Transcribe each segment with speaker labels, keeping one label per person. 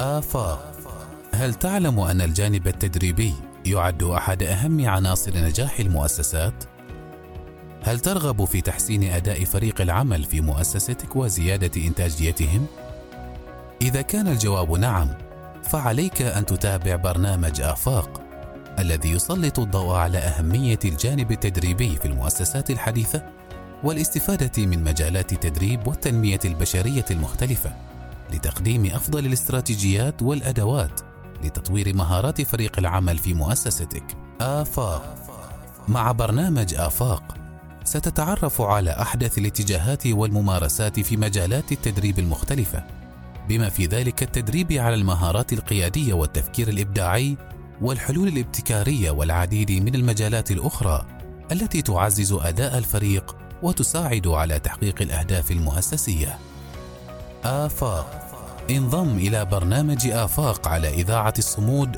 Speaker 1: آفاق هل تعلم أن الجانب التدريبي يعد أحد أهم عناصر نجاح المؤسسات؟ هل ترغب في تحسين أداء فريق العمل في مؤسستك وزيادة إنتاجيتهم؟ إذا كان الجواب نعم، فعليك أن تتابع برنامج آفاق الذي يسلط الضوء على أهمية الجانب التدريبي في المؤسسات الحديثة والاستفادة من مجالات التدريب والتنمية البشرية المختلفة لتقديم أفضل الاستراتيجيات والأدوات لتطوير مهارات فريق العمل في مؤسستك. آفاق مع برنامج آفاق ستتعرف على أحدث الاتجاهات والممارسات في مجالات التدريب المختلفة بما في ذلك التدريب على المهارات القيادية والتفكير الإبداعي والحلول الابتكارية والعديد من المجالات الأخرى التي تعزز أداء الفريق وتساعد على تحقيق الأهداف المؤسسية. آفاق انضم إلى برنامج آفاق على إذاعة الصمود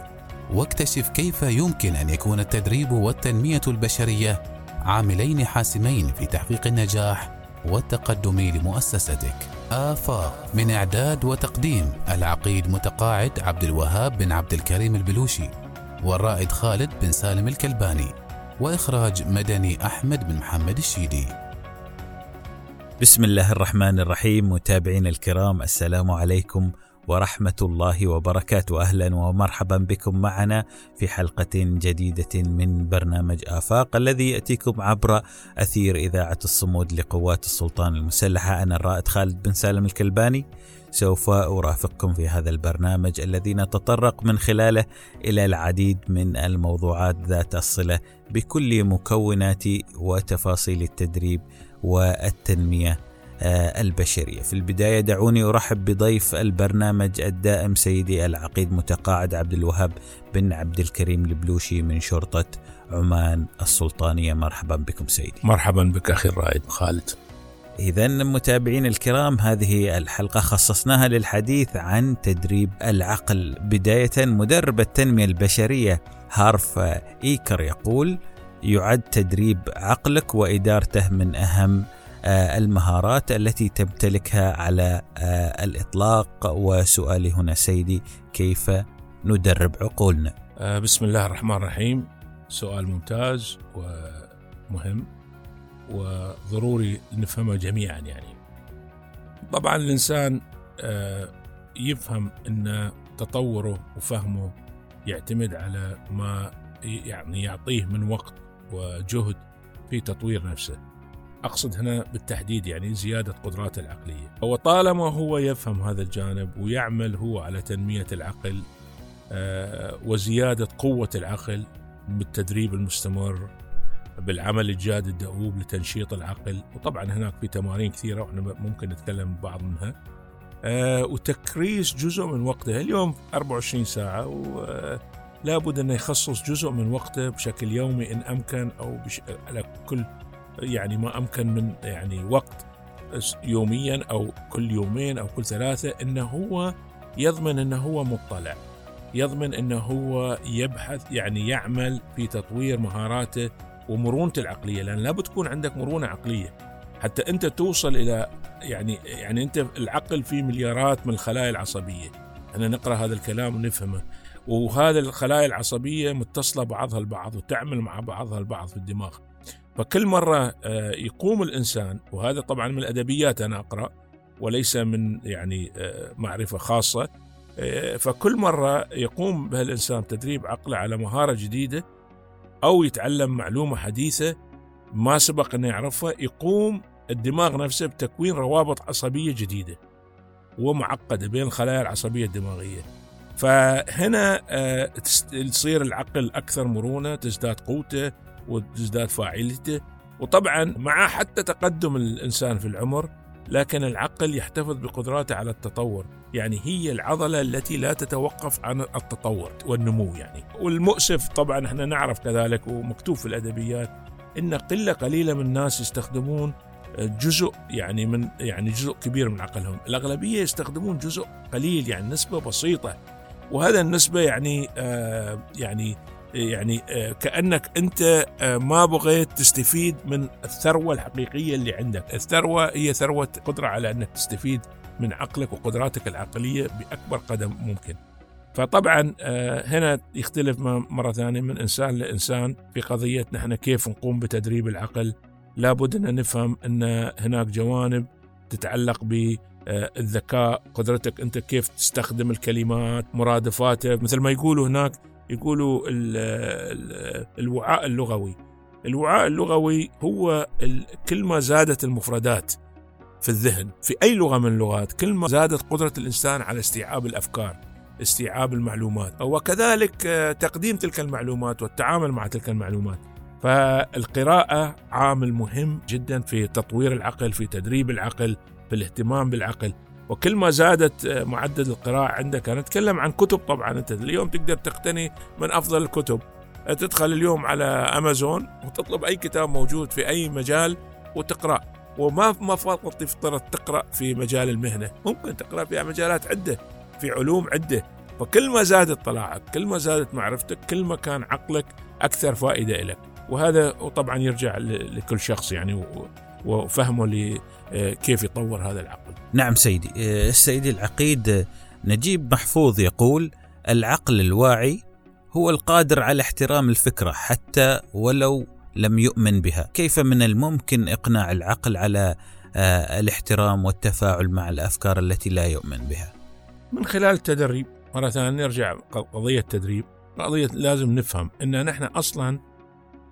Speaker 1: واكتشف كيف يمكن أن يكون التدريب والتنمية البشرية عاملين حاسمين في تحقيق النجاح والتقدم لمؤسستك. آفاق من إعداد وتقديم العقيد متقاعد عبد الوهاب بن عبد الكريم البلوشي والرائد خالد بن سالم الكلباني وإخراج مدني أحمد بن محمد الشيدي
Speaker 2: بسم الله الرحمن الرحيم متابعين الكرام السلام عليكم ورحمة الله وبركاته. أهلا ومرحبا بكم معنا في حلقة جديدة من برنامج آفاق الذي يأتيكم عبر أثير إذاعة الصمود لقوات السلطان المسلحة. أنا الرائد خالد بن سالم الكلباني. سوف أرافقكم في هذا البرنامج الذي نتطرق من خلاله إلى العديد من الموضوعات ذات الصلة بكل مكونات وتفاصيل التدريب والتنمية آه، البشرية. في البداية دعوني أرحب بضيف البرنامج الدائم سيدي العقيد متقاعد عبد الوهاب بن عبد الكريم البلوشي من شرطة عمان السلطانية. مرحبا بكم سيدي.
Speaker 3: مرحبا بك أخي الرائد خالد.
Speaker 2: إذا متابعين الكرام هذه الحلقة خصصناها للحديث عن تدريب العقل بداية مدرب التنمية البشرية هارف إيكر يقول يعد تدريب عقلك وإدارته من أهم آه، المهارات التي تمتلكها على آه، الإطلاق. وسؤالي هنا سيدي كيف ندرب عقولنا؟
Speaker 3: آه، بسم الله الرحمن الرحيم. سؤال ممتاز ومهم وضروري نفهمه جميعا يعني. طبعا الإنسان يفهم أن تطوره وفهمه يعتمد على ما يعني يعطيه من وقت وجهد في تطوير نفسه. أقصد هنا بالتحديد يعني زيادة قدراته العقلية. وطالما هو يفهم هذا الجانب ويعمل هو على تنمية العقل آه، وزيادة قوة العقل بالتدريب المستمر بالعمل الجاد الدؤوب لتنشيط العقل وطبعا هناك في تمارين كثيرة وإحنا ممكن نتكلم بعض منها آه، وتكريس جزء من وقته. اليوم 24 ساعة ولا بد أنه يخصص جزء من وقته بشكل يومي إن أمكن أو بش... على كل يعني ما أمكن من يعني وقت يوميا أو كل يومين أو كل ثلاثة أنه هو يضمن أنه هو مطلع. يضمن أنه هو يبحث يعني يعمل في تطوير مهاراته ومرونته العقلية لأن لابد تكون عندك مرونة عقلية. حتى أنت توصل إلى يعني يعني أنت العقل فيه مليارات من الخلايا العصبية. أنا نقرأ هذا الكلام ونفهمه. وهذا الخلايا العصبية متصلة بعضها البعض وتعمل مع بعضها البعض في الدماغ. فكل مرة آه، يقوم الإنسان وهذا طبعا من الأدبيات أنا أقرأ وليس من يعني آه، معرفة خاصة آه، فكل مرة يقوم بها الإنسان تدريب عقله على مهارة جديدة أو يتعلم معلومة حديثة ما سبق أن يعرفها يقوم الدماغ نفسه بتكوين روابط عصبية جديدة ومعقدة بين الخلايا العصبية الدماغية. فهنا تصير العقل أكثر مرونة تزداد قوته وتزداد فاعليته. وطبعا مع حتى تقدم الإنسان في العمر لكن العقل يحتفظ بقدراته على التطور. يعني هي العضلة التي لا تتوقف عن التطور والنمو يعني. والمؤسف طبعا إحنا نعرف كذلك ومكتوب في الأدبيات إن قلة قليلة من الناس يستخدمون جزء يعني من يعني جزء كبير من عقلهم. الأغلبية يستخدمون جزء قليل يعني نسبة بسيطة. وهذا النسبة يعني آه يعني يعني آه، كأنك أنت آه، ما بغيت تستفيد من الثروة الحقيقية اللي عندك، الثروة هي ثروة قدرة على أنك تستفيد من عقلك وقدراتك العقلية بأكبر قدم ممكن. فطبعا آه، هنا يختلف مرة ثانية من إنسان لإنسان في قضية نحن كيف نقوم بتدريب العقل لابد أن نفهم أن هناك جوانب تتعلق بالذكاء قدرتك أنت كيف تستخدم الكلمات مرادفاتها. مثل ما يقولوا هناك يقولوا الوعاء اللغوي. الوعاء اللغوي هو كل ما زادت المفردات في الذهن في أي لغة من اللغات كل ما زادت قدرة الإنسان على استيعاب الأفكار استيعاب المعلومات. وكذلك آه، تقديم تلك المعلومات والتعامل مع تلك المعلومات. فالقراءة عامل مهم جدا في تطوير العقل في تدريب العقل في الاهتمام بالعقل. وكل ما زادت آه، معدل القراءة عندك. أنا أتكلم عن كتب طبعا. أنت اليوم تقدر تقتني من أفضل الكتب. تدخل اليوم على أمازون وتطلب أي كتاب موجود في أي مجال وتقرأ. وما ما فقط تفترض تقرأ في مجال المهنة. ممكن تقرأ في مجالات عدة في علوم عدة. فكل ما زاد اطلاعك كل ما زادت معرفتك كل ما كان عقلك أكثر فائدة لك وهذا طبعا يرجع لكل شخص يعني وفهمه لكيف يطور هذا العقل.
Speaker 2: نعم سيدي. السيد العقيد نجيب محفوظ يقول العقل الواعي هو القادر على احترام الفكرة حتى ولو لم يؤمن بها. كيف من الممكن إقناع العقل على آه، الاحترام والتفاعل مع الأفكار التي لا يؤمن بها؟
Speaker 3: من خلال التدريب مرة ثانية نرجع قضية تدريب قضية لازم نفهم أن نحن أصلا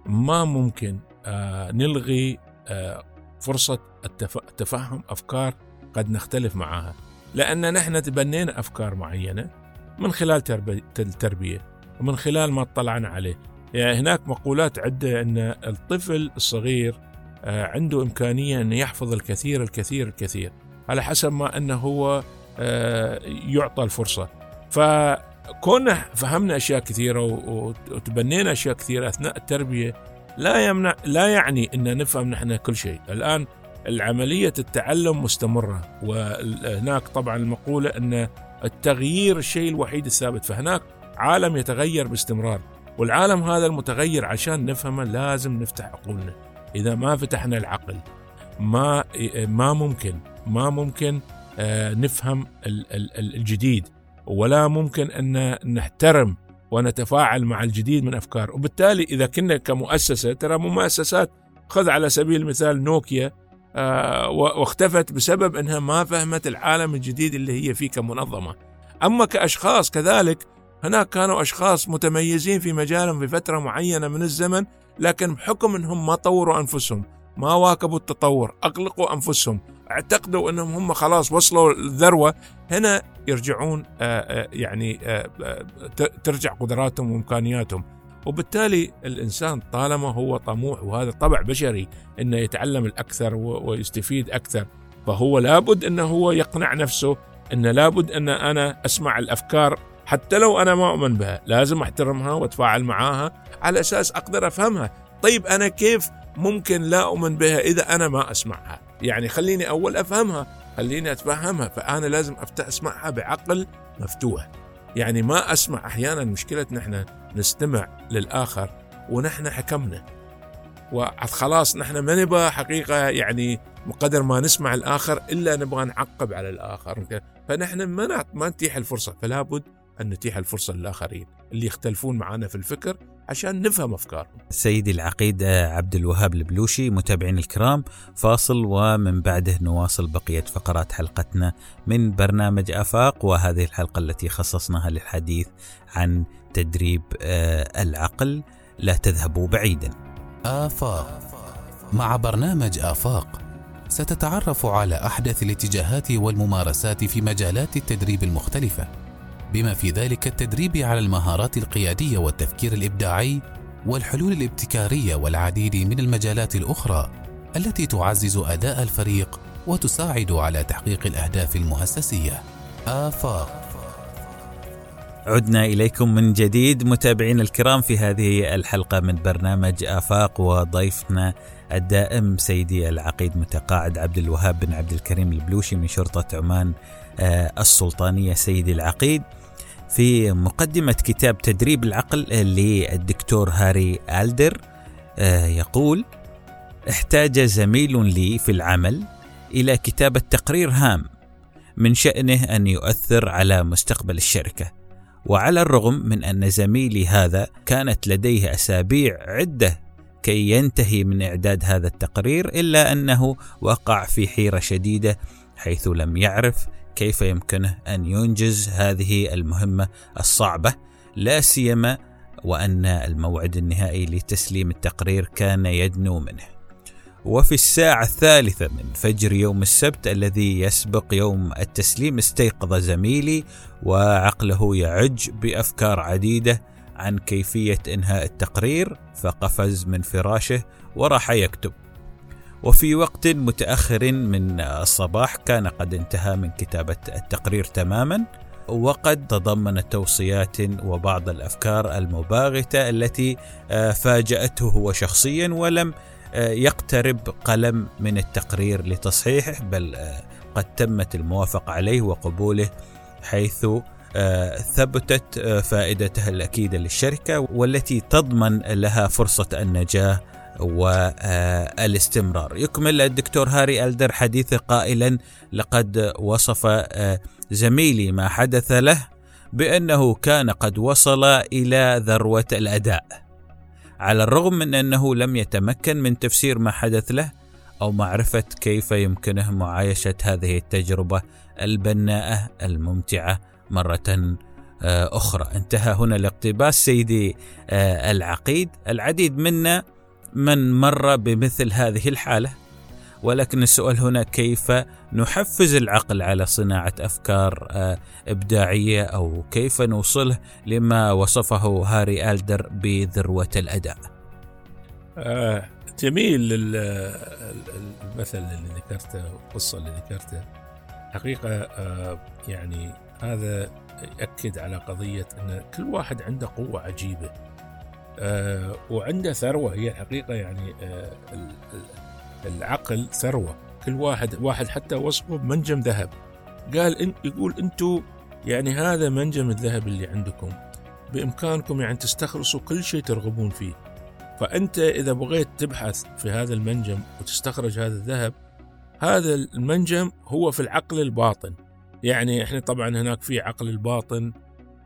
Speaker 3: ما ممكن آه، نلغي آه، فرصة التفهم أفكار قد نختلف معها لأن نحن تبنينا أفكار معينة من خلال التربية ومن خلال ما اطلعنا عليه. يعني هناك مقولات عدة أن الطفل الصغير آه، عنده إمكانية أن يحفظ الكثير الكثير الكثير على حسب ما أنه هو آه، يعطى الفرصة. فكون فهمنا أشياء كثيرة وتبنينا أشياء كثيرة أثناء التربية لا يمنع لا يعني أن نفهم نحن كل شيء. الآن العملية التعلم مستمرة وهناك طبعا المقولة أن التغيير الشيء الوحيد الثابت. فهناك عالم يتغير باستمرار والعالم هذا المتغير عشان نفهمه لازم نفتح عقولنا. إذا ما فتحنا العقل ما ما ممكن ما ممكن آه، نفهم الجديد ولا ممكن أن نحترم ونتفاعل مع الجديد من أفكار. وبالتالي إذا كنا كمؤسسة ترى مؤسسات خذ على سبيل المثال نوكيا آه، واختفت بسبب إنها ما فهمت العالم الجديد اللي هي فيه كمنظمة. أما كأشخاص كذلك هناك كانوا أشخاص متميزين في مجالهم في فترة معينة من الزمن لكن بحكم أنهم ما طوروا أنفسهم ما واكبوا التطور أغلقوا أنفسهم اعتقدوا أنهم هم خلاص وصلوا الذروة هنا يرجعون آه، آه، يعني آه، ترجع قدراتهم وإمكانياتهم. وبالتالي الإنسان طالما هو طموح وهذا طبع بشري أنه يتعلم الأكثر ويستفيد أكثر فهو لابد أنه هو يقنع نفسه أن لابد أن أنا أسمع الأفكار حتى لو أنا ما أؤمن بها. لازم أحترمها وأتفاعل معاها على أساس أقدر أفهمها. طيب أنا كيف ممكن لا أؤمن بها إذا أنا ما أسمعها. يعني خليني أول أفهمها خليني أتفهمها فأنا لازم أفتح أسمعها بعقل مفتوح. يعني ما أسمع أحيانا مشكلة نحن نستمع للآخر ونحن حكمنا. وخلاص نحن ما نبغى حقيقة يعني بقدر ما نسمع الآخر إلا نبغى نعقب على الآخر. فنحن ما ما نتيح الفرصة فلا بد أن نتيح الفرصة للآخرين. اللي يختلفون معنا في الفكر عشان نفهم أفكارهم.
Speaker 2: سيدي العقيد عبد الوهاب البلوشي متابعين الكرام فاصل ومن بعده نواصل بقية فقرات حلقتنا من برنامج آفاق وهذه الحلقة التي خصصناها للحديث عن تدريب آه، العقل. لا تذهبوا بعيدا.
Speaker 1: آفاق. مع برنامج آفاق ستتعرف على أحدث الاتجاهات والممارسات في مجالات التدريب المختلفة. بما في ذلك التدريب على المهارات القيادية والتفكير الإبداعي والحلول الابتكارية والعديد من المجالات الأخرى التي تعزز أداء الفريق وتساعد على تحقيق الأهداف المؤسسيه آفاق.
Speaker 2: عدنا إليكم من جديد متابعينا الكرام في هذه الحلقة من برنامج آفاق وضيفنا الدائم سيدي العقيد متقاعد عبد الوهاب بن عبد الكريم البلوشي من شرطة عمان آه، السلطانية سيدي العقيد. في مقدمة كتاب تدريب العقل للدكتور هاري ألدر آه، يقول احتاج زميل لي في العمل إلى كتابة تقرير هام من شأنه أن يؤثر على مستقبل الشركة وعلى الرغم من أن زميلي هذا كانت لديه أسابيع عدة كي ينتهي من إعداد هذا التقرير إلا أنه وقع في حيرة شديدة حيث لم يعرف كيف يمكنه أن ينجز هذه المهمة الصعبة لا سيما وأن الموعد النهائي لتسليم التقرير كان يدنو منه. وفي الساعة الثالثة من فجر يوم السبت الذي يسبق يوم التسليم استيقظ زميلي وعقله يعج بأفكار عديدة عن كيفية إنهاء التقرير فقفز من فراشه وراح يكتب. وفي وقت متأخر من الصباح كان قد انتهى من كتابة التقرير تماما وقد تضمن توصيات وبعض الأفكار المباغتة التي آه، فاجأته هو شخصيا ولم آه، يقترب قلم من التقرير لتصحيحه بل آه، قد تمت الموافقة عليه وقبوله حيث ثبتت فائدته الأكيدة للشركة والتي تضمن لها فرصة النجاة والاستمرار. يكمل الدكتور هاري ألدر حديثه قائلا: لقد وصف زميلي ما حدث له بأنه كان قد وصل إلى ذروة الأداء. على الرغم من أنه لم يتمكن من تفسير ما حدث له أو معرفة كيف يمكنه معايشة هذه التجربة البناءة الممتعة مرة آه، أخرى. انتهى هنا الاقتباس سيدي آه، العقيد، العديد منا من مر بمثل هذه الحالة؟ ولكن السؤال هنا كيف نحفز العقل على صناعة أفكار آه، إبداعية أو كيف نوصله لما وصفه هاري ألدر بذروة الأداء؟
Speaker 3: آه جميل المثل اللي ذكرته والقصة اللي ذكرته. حقيقة آه يعني هذا يأكد على قضية أن كل واحد عنده قوة عجيبة. آه وعنده ثروة. هي الحقيقة يعني آه العقل ثروة. كل واحد واحد حتى وصفه بمنجم ذهب. قال إن يقول أنتم يعني هذا منجم الذهب اللي عندكم بإمكانكم يعني تستخلصوا كل شيء ترغبون فيه. فأنت إذا بغيت تبحث في هذا المنجم وتستخرج هذا الذهب هذا المنجم هو في العقل الباطن. يعني إحنا طبعا هناك في عقل الباطن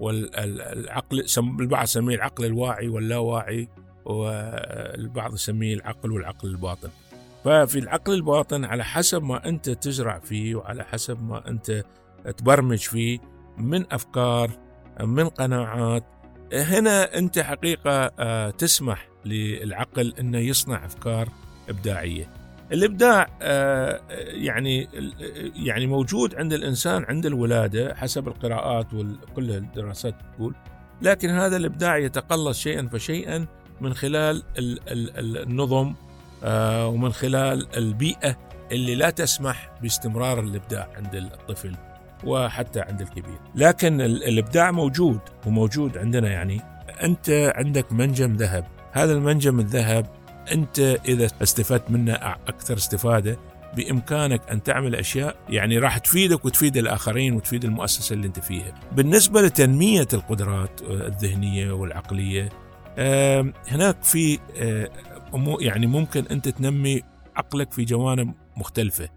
Speaker 3: والعقل البعض يسميه العقل الواعي واللاواعي والبعض يسميه العقل والعقل الباطن. ففي العقل الباطن على حسب ما أنت تزرع فيه وعلى حسب ما أنت تبرمج فيه من أفكار من قناعات هنا أنت حقيقة آه، تسمح للعقل أنه يصنع أفكار إبداعية. الإبداع آه، يعني يعني موجود عند الإنسان عند الولادة حسب القراءات وكل الدراسات تقول لكن هذا الإبداع يتقلص شيئا فشيئا من خلال النظم آه، ومن خلال البيئة اللي لا تسمح باستمرار الإبداع عند الطفل وحتى عند الكبير. لكن الإبداع موجود وموجود عندنا يعني. أنت عندك منجم ذهب. هذا المنجم الذهب أنت إذا استفدت منه أكثر استفادة بإمكانك أن تعمل أشياء يعني راح تفيدك وتفيد الآخرين وتفيد المؤسسة اللي أنت فيها. بالنسبة لتنمية القدرات الذهنية والعقلية هناك في آه، يعني ممكن أنت تنمي عقلك في جوانب مختلفة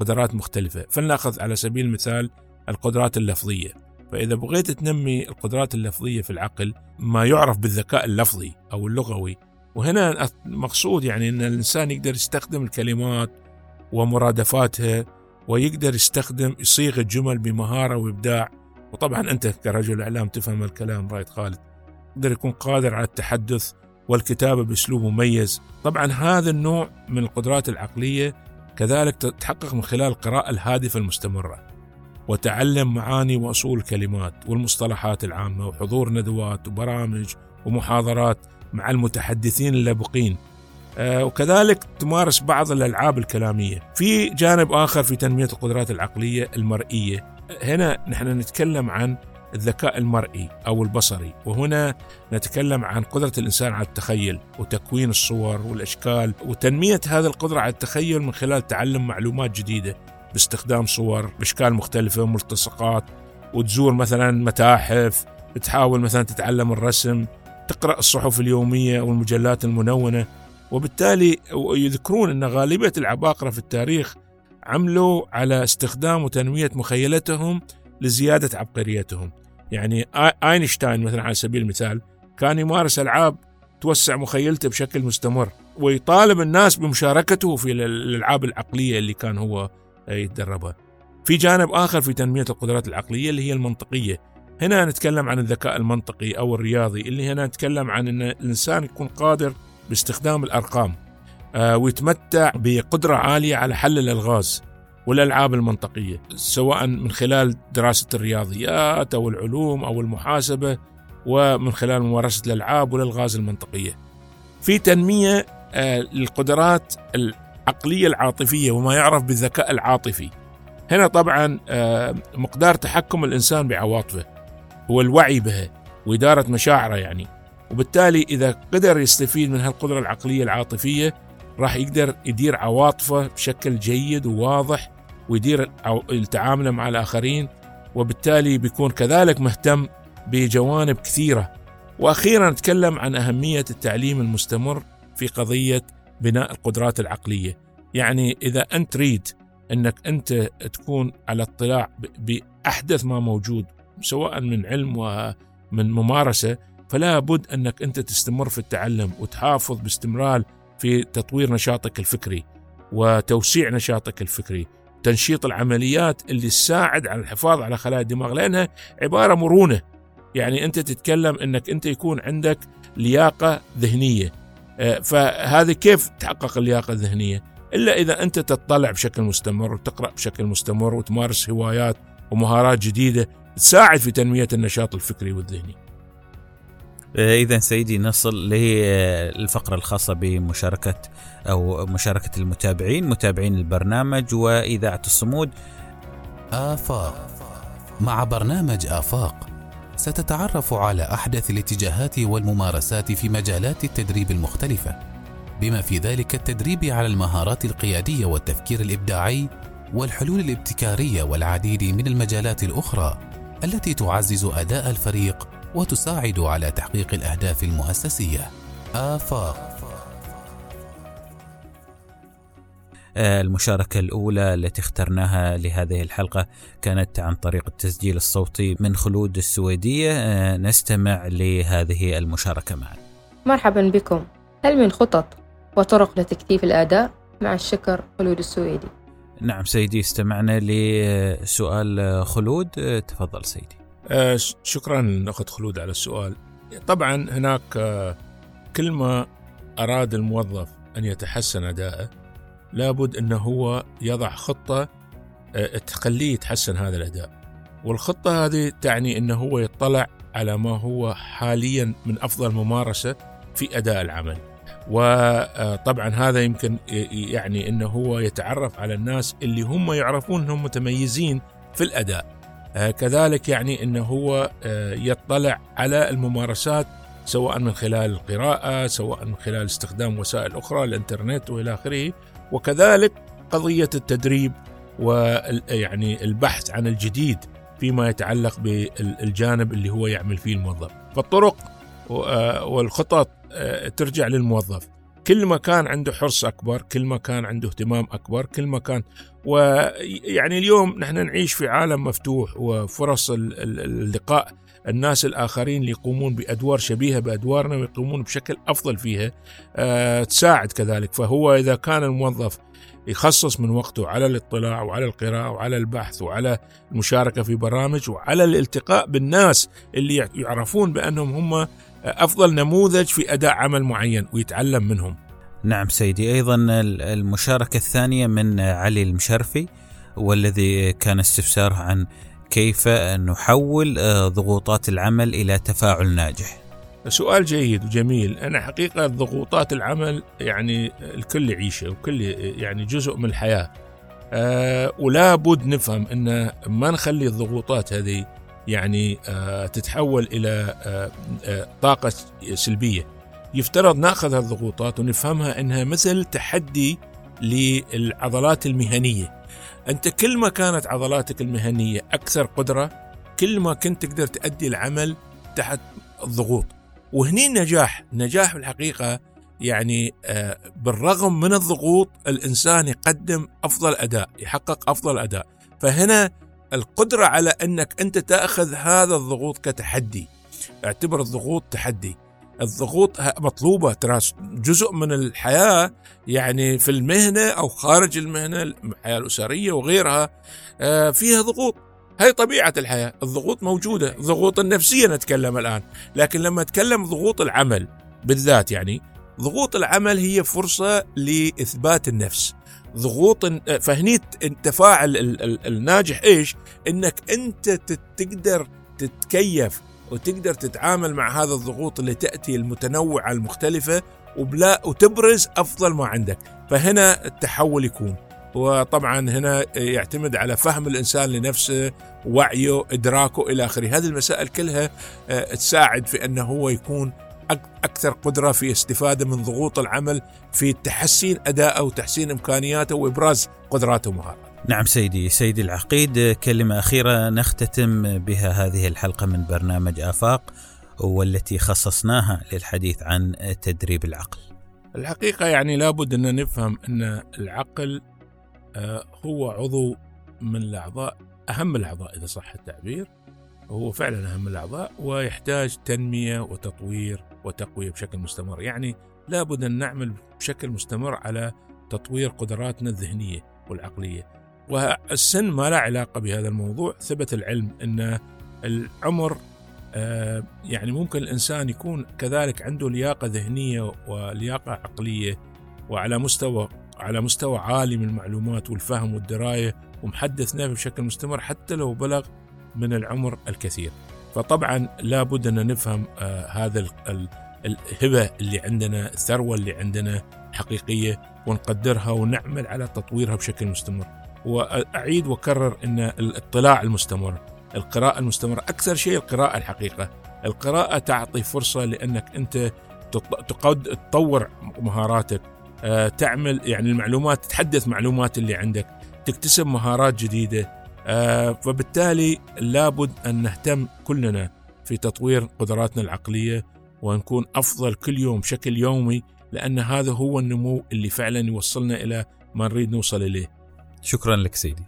Speaker 3: قدرات مختلفة. فلنأخذ على سبيل المثال القدرات اللفظية. فإذا بغيت تنمي القدرات اللفظية في العقل ما يعرف بالذكاء اللفظي أو اللغوي وهنا المقصود يعني أن الإنسان يقدر يستخدم الكلمات ومرادفاتها ويقدر يستخدم يصيغ الجمل بمهارة وإبداع. وطبعا أنت كرجل إعلام تفهم الكلام رايد خالد. يقدر يكون قادر على التحدث والكتابة بأسلوب مميز. طبعا هذا النوع من القدرات العقلية كذلك تتحقق من خلال القراءة الهادفة المستمرة وتعلم معاني وأصول الكلمات والمصطلحات العامة وحضور ندوات وبرامج ومحاضرات مع المتحدثين اللبقين. آه، وكذلك تمارس بعض الألعاب الكلامية. في جانب آخر في تنمية القدرات العقلية المرئية. هنا نحن نتكلم عن الذكاء المرئي أو البصري وهنا نتكلم عن قدرة الإنسان على التخيل وتكوين الصور والأشكال وتنمية هذه القدرة على التخيل من خلال تعلم معلومات جديدة باستخدام صور بأشكال مختلفة وملتصقات وتزور مثلا متاحف تحاول مثلا تتعلم الرسم تقرأ الصحف اليومية والمجلات المنونة وبالتالي يذكرون أن غالبية العباقرة في التاريخ عملوا على استخدام وتنمية مخيلتهم لزيادة عبقريتهم يعني آينشتاين مثلا على سبيل المثال كان يمارس ألعاب توسع مخيلته بشكل مستمر ويطالب الناس بمشاركته في الألعاب العقلية اللي كان هو يتدربها. في جانب آخر في تنمية القدرات العقلية اللي هي المنطقية. هنا نتكلم عن الذكاء المنطقي أو الرياضي اللي هنا نتكلم عن إن الإنسان يكون قادر باستخدام الأرقام آه، ويتمتع بقدرة عالية على حل الألغاز والألعاب المنطقية سواء من خلال دراسة الرياضيات أو العلوم أو المحاسبة ومن خلال ممارسة الألعاب والألغاز المنطقية. في تنمية آه، للقدرات العقلية العاطفية وما يعرف بالذكاء العاطفي. هنا طبعا آه، مقدار تحكم الإنسان بعواطفه والوعي بها وإدارة مشاعره يعني. وبالتالي إذا قدر يستفيد من هالقدرة العقلية العاطفية راح يقدر يدير عواطفه بشكل جيد وواضح ويدير التعامل مع الآخرين وبالتالي بيكون كذلك مهتم بجوانب كثيرة وأخيرا نتكلم عن أهمية التعليم المستمر في قضية بناء القدرات العقلية يعني إذا أنت تريد أنك أنت تكون على اطلاع بأحدث ما موجود سواء من علم ومن ممارسة فلا بد أنك أنت تستمر في التعلم وتحافظ باستمرار في تطوير نشاطك الفكري وتوسيع نشاطك الفكري. تنشيط العمليات اللي تساعد على الحفاظ على خلايا الدماغ لأنها عبارة مرونة. يعني أنت تتكلم أنك أنت يكون عندك لياقة ذهنية. آه، فهذه كيف تحقق اللياقة الذهنية؟ إلا إذا أنت تطلع بشكل مستمر وتقرأ بشكل مستمر وتمارس هوايات ومهارات جديدة تساعد في تنمية النشاط الفكري والذهني.
Speaker 2: آه، إذا سيدي نصل للفقرة الخاصة بمشاركة أو مشاركة المتابعين متابعين البرنامج وإذاعة الصمود.
Speaker 1: آفاق. مع برنامج آفاق ستتعرف على أحدث الاتجاهات والممارسات في مجالات التدريب المختلفة بما في ذلك التدريب على المهارات القيادية والتفكير الإبداعي والحلول الابتكارية والعديد من المجالات الأخرى. التي تعزز أداء الفريق وتساعد على تحقيق الأهداف المؤسسية. آفاق.
Speaker 2: المشاركة الأولى التي اخترناها لهذه الحلقة كانت عن طريق التسجيل الصوتي من خلود السويدية. آه، نستمع لهذه المشاركة معا.
Speaker 4: مرحبا بكم. هل من خطط وطرق لتكثيف الأداء مع الشكر خلود السويدي؟
Speaker 2: نعم سيدي استمعنا لسؤال خلود. تفضل سيدي.
Speaker 3: آه شكرا اخت خلود على السؤال. طبعا هناك آه كل ما أراد الموظف أن يتحسن أداءه. لابد انه هو يضع خطة آه تخليه يتحسن هذا الأداء. والخطة هذه تعني انه هو يطلع على ما هو حاليا من أفضل ممارسة في أداء العمل. وطبعا هذا يمكن يعني إنه هو يتعرف على الناس اللي هم يعرفون إنهم متميزين في الأداء. آه، كذلك يعني إنه هو آه، يطلع على الممارسات سواء من خلال القراءة سواء من خلال استخدام وسائل أخرى الإنترنت وإلى آخره. وكذلك قضية التدريب ويعني البحث عن الجديد فيما يتعلق بالجانب اللي هو يعمل فيه الموظف. فالطرق آه، والخطط ترجع للموظف. كل ما كان عنده حرص أكبر كل ما كان عنده اهتمام أكبر كل ما كان ويعني اليوم نحن نعيش في عالم مفتوح وفرص اللقاء الناس الآخرين اللي يقومون بأدوار شبيهة بأدوارنا ويقومون بشكل أفضل فيها أه تساعد كذلك. فهو إذا كان الموظف يخصص من وقته على الاطلاع وعلى القراءة وعلى البحث وعلى المشاركة في برامج وعلى الالتقاء بالناس اللي يعرفون بأنهم هم أفضل نموذج في أداء عمل معين ويتعلم منهم.
Speaker 2: نعم سيدي أيضا المشاركة الثانية من علي المشرفي والذي كان استفساره عن كيف نحول آه، ضغوطات العمل إلى تفاعل ناجح.
Speaker 3: سؤال جيد وجميل أنا حقيقة ضغوطات العمل يعني الكل يعيشه وكل يعني جزء من الحياة أه ولا بد نفهم أن ما نخلي الضغوطات هذه يعني آه، تتحول إلى آه، آه، طاقة سلبية. يفترض نأخذ هالضغوطات ونفهمها إنها مثل تحدي للعضلات المهنية. أنت كل ما كانت عضلاتك المهنية أكثر قدرة كل ما كنت تقدر تؤدي العمل تحت الضغوط. وهني النجاح. النجاح بالحقيقة يعني بالرغم من الضغوط الإنسان يقدم أفضل أداء يحقق أفضل أداء. فهنا القدرة على أنك أنت تأخذ هذا الضغوط كتحدي. اعتبر الضغوط تحدي. الضغوط مطلوبة. ترى جزء من الحياة يعني في المهنة أو خارج المهنة الحياة الأسرية وغيرها آه، فيها ضغوط. هي طبيعة الحياة. الضغوط موجودة. الضغوط النفسية نتكلم الآن. لكن لما نتكلم ضغوط العمل بالذات يعني ضغوط العمل هي فرصة لإثبات النفس. ضغوط فهني التفاعل الناجح إيش؟ إنك أنت تقدر تتكيف وتقدر تتعامل مع هذا الضغوط اللي تأتي المتنوعة المختلفة وبلا وتبرز أفضل ما عندك، فهنا التحول يكون. وطبعا هنا يعتمد على فهم الإنسان لنفسه وعيه إدراكه إلى آخره هذه المسائل كلها آه، تساعد في أنه هو يكون أكثر قدرة في استفادة من ضغوط العمل في تحسين ادائه وتحسين إمكانياته وإبراز قدراته ومهاراته.
Speaker 2: نعم سيدي سيدي العقيد كلمة أخيرة نختتم بها هذه الحلقة من برنامج آفاق والتي خصصناها للحديث عن تدريب العقل.
Speaker 3: الحقيقة يعني لابد أن نفهم أن العقل آه، هو عضو من الأعضاء أهم الأعضاء إذا صح التعبير هو فعلا أهم الأعضاء ويحتاج تنمية وتطوير وتقوية بشكل مستمر، يعني لابد أن نعمل بشكل مستمر على تطوير قدراتنا الذهنية والعقلية. والسن ما لا علاقة بهذا الموضوع، ثبت العلم أن العمر آه، يعني ممكن الإنسان يكون كذلك عنده لياقة ذهنية ولياقة عقلية وعلى مستوى على مستوى عالي من المعلومات والفهم والدراية ومحدث نفسه بشكل مستمر حتى لو بلغ من العمر الكثير. فطبعا لابد أن نفهم آه هذا الهبة اللي عندنا، الثروة اللي عندنا حقيقية ونقدرها ونعمل على تطويرها بشكل مستمر. وأعيد وأكرر إن الاطلاع المستمر، القراءة المستمرة، أكثر شيء القراءة الحقيقة. القراءة تعطي فرصة لأنك أنت تطور مهاراتك آه، تعمل يعني المعلومات تتحدث معلومات اللي عندك تكتسب مهارات جديدة فبالتالي لابد أن نهتم كلنا في تطوير قدراتنا العقلية ونكون أفضل كل يوم بشكل يومي لأن هذا هو النمو اللي فعلا يوصلنا إلى ما نريد نوصل إليه.
Speaker 2: شكرا لك سيدي.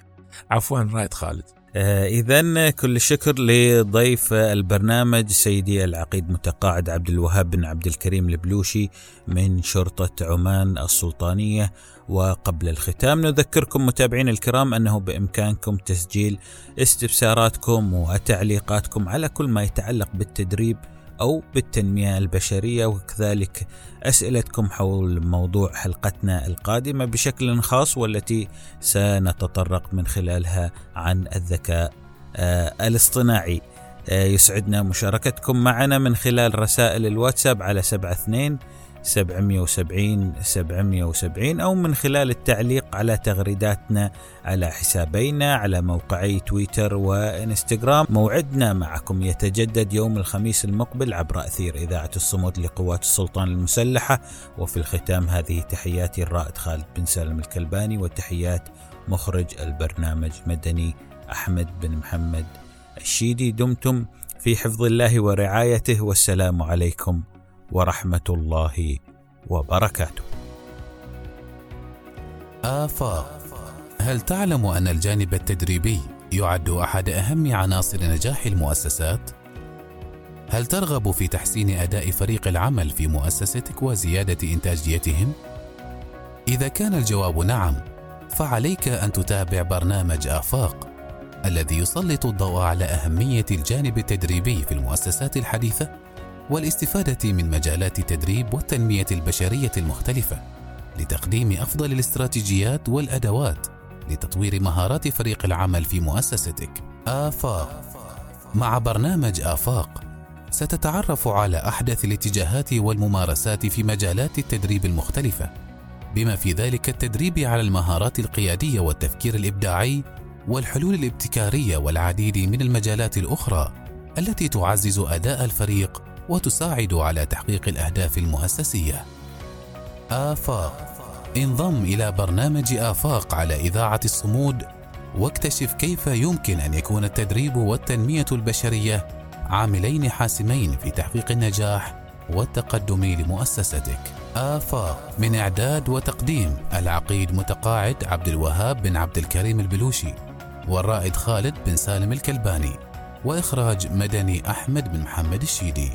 Speaker 3: عفوا رائد خالد.
Speaker 2: آه إذا كل الشكر لضيف البرنامج سيدي العقيد متقاعد عبد الوهاب بن عبد الكريم البلوشي من شرطة عمان السلطانية وقبل الختام نذكركم متابعين الكرام أنه بإمكانكم تسجيل استفساراتكم وتعليقاتكم على كل ما يتعلق بالتدريب أو بالتنمية البشرية وكذلك أسئلتكم حول موضوع حلقتنا القادمة بشكل خاص والتي سنتطرق من خلالها عن الذكاء آه الاصطناعي. آه يسعدنا مشاركتكم معنا من خلال رسائل الواتساب على 72 770 770 أو من خلال التعليق على تغريداتنا على حسابينا على موقعي تويتر وإنستغرام. موعدنا معكم يتجدد يوم الخميس المقبل عبر أثير إذاعة الصمود لقوات السلطان المسلحة. وفي الختام هذه تحياتي الرائد خالد بن سالم الكلباني وتحيات مخرج البرنامج مدني أحمد بن محمد الشيدي. دمتم في حفظ الله ورعايته والسلام عليكم ورحمة الله وبركاته.
Speaker 1: آفاق هل تعلم أن الجانب التدريبي يعد أحد أهم عناصر نجاح المؤسسات؟ هل ترغب في تحسين أداء فريق العمل في مؤسستك وزيادة إنتاجيتهم؟ إذا كان الجواب نعم، فعليك أن تتابع برنامج آفاق الذي يسلط الضوء على أهمية الجانب التدريبي في المؤسسات الحديثة والاستفادة من مجالات التدريب والتنمية البشرية المختلفة لتقديم أفضل الاستراتيجيات والأدوات لتطوير مهارات فريق العمل في مؤسستك. آفاق مع برنامج آفاق ستتعرف على أحدث الاتجاهات والممارسات في مجالات التدريب المختلفة بما في ذلك التدريب على المهارات القيادية والتفكير الإبداعي والحلول الابتكارية والعديد من المجالات الأخرى التي تعزز أداء الفريق وتساعد على تحقيق الأهداف المؤسسية. آفاق انضم إلى برنامج آفاق على إذاعة الصمود واكتشف كيف يمكن أن يكون التدريب والتنمية البشرية عاملين حاسمين في تحقيق النجاح والتقدم لمؤسستك. آفاق من إعداد وتقديم العقيد متقاعد عبد الوهاب بن عبد الكريم البلوشي والرائد خالد بن سالم الكلباني وإخراج مدني أحمد بن محمد الشيدي